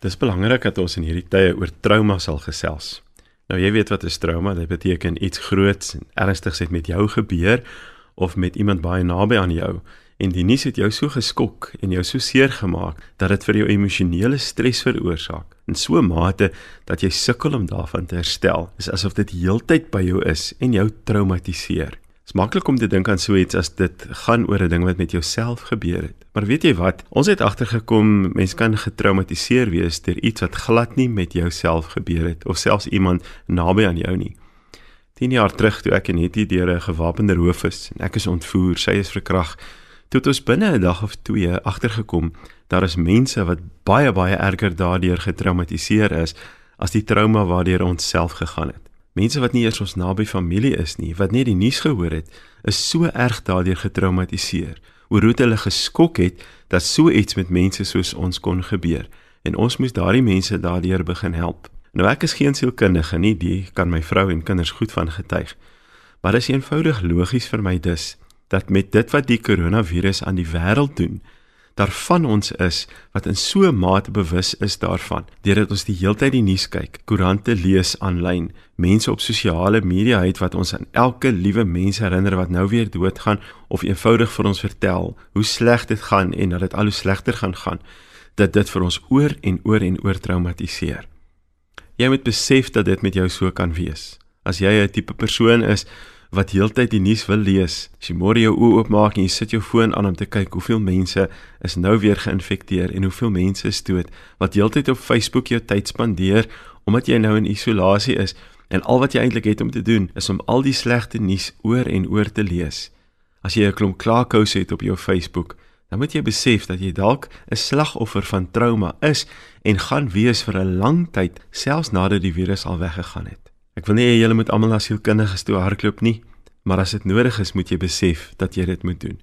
Dis belangrik dat ons in hierdie tye oor trauma sal gesels. Nou jy weet wat 'n trauma, dit beteken iets groots en ernstigs het met jou gebeur of met iemand baie naby aan jou en die nuus het jou so geskok en jou so seer gemaak dat dit vir jou emosionele stres veroorsaak in so 'n mate dat jy sukkel om daarvan te herstel. Dis asof dit heeltyd by jou is en jou traumatiseer. Dit's maklik om te dink aan so iets as dit gaan oor 'n ding wat met jouself gebeur het. Maar weet jy wat? Ons het agtergekom mense kan getraumatiseer wees deur iets wat glad nie met jouself gebeur het of selfs iemand naby aan jou nie. 10 jaar terug toe ek en Hetty deur 'n gewapende roof is en ek is ontvoer, sy is verkrag, toe het ons binne 'n dag of twee agtergekom daar is mense wat baie baie erger daardeur getraumatiseer is as die trauma waardeur ons self gegaan het. Mense wat nie eers ons naby familie is nie, wat net die nuus gehoor het, is so erg daardeur getraumatiseer. Oor hoe hulle geskok het dat so iets met mense soos ons kon gebeur en ons moes daardie mense daardeur begin help. Nou ek is geen sielkundige nie, die kan my vrou en kinders goed van getuig. Maar dit is eenvoudig logies vir my dus dat met dit wat die koronavirus aan die wêreld doen, daarvan ons is wat in so 'n mate bewus is daarvan deurdat ons die heeltyd die nuus kyk, koerante lees aanlyn, mense op sosiale media het wat ons aan elke liewe mens herinner wat nou weer doodgaan of eenvoudig vir ons vertel hoe sleg dit gaan en dat dit al hoe slegter gaan gaan, dat dit vir ons oor en oor en oor traumatiseer. Jy moet besef dat dit met jou so kan wees. As jy 'n tipe persoon is wat heeltyd die nuus wil lees. As jy môre jou oë oopmaak en jy sit jou foon aan om te kyk hoeveel mense is nou weer geïnfekteer en hoeveel mense is dood, wat heeltyd op Facebook jou tyd spandeer omdat jy nou in isolasie is en al wat jy eintlik het om te doen is om al die slegte nuus oor en oor te lees. As jy 'n klomp klaarkous het op jou Facebook, dan moet jy besef dat jy dalk 'n slagoffer van trauma is en gaan wees vir 'n lang tyd, selfs nadat die virus al weggegaan het. Ek wil nie hê julle moet almal na sielkundiges toe hardloop nie, maar as dit nodig is, moet jy besef dat jy dit moet doen.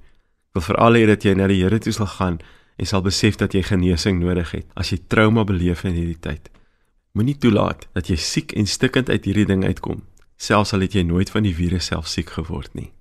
Ek wil veral hê dat jy na die Here toe sal gaan en sal besef dat jy genesing nodig het as jy trauma beleef in hierdie tyd. Moenie toelaat dat jy siek en stikkend uit hierdie ding uitkom, selfs al het jy nooit van die virus self siek geword nie.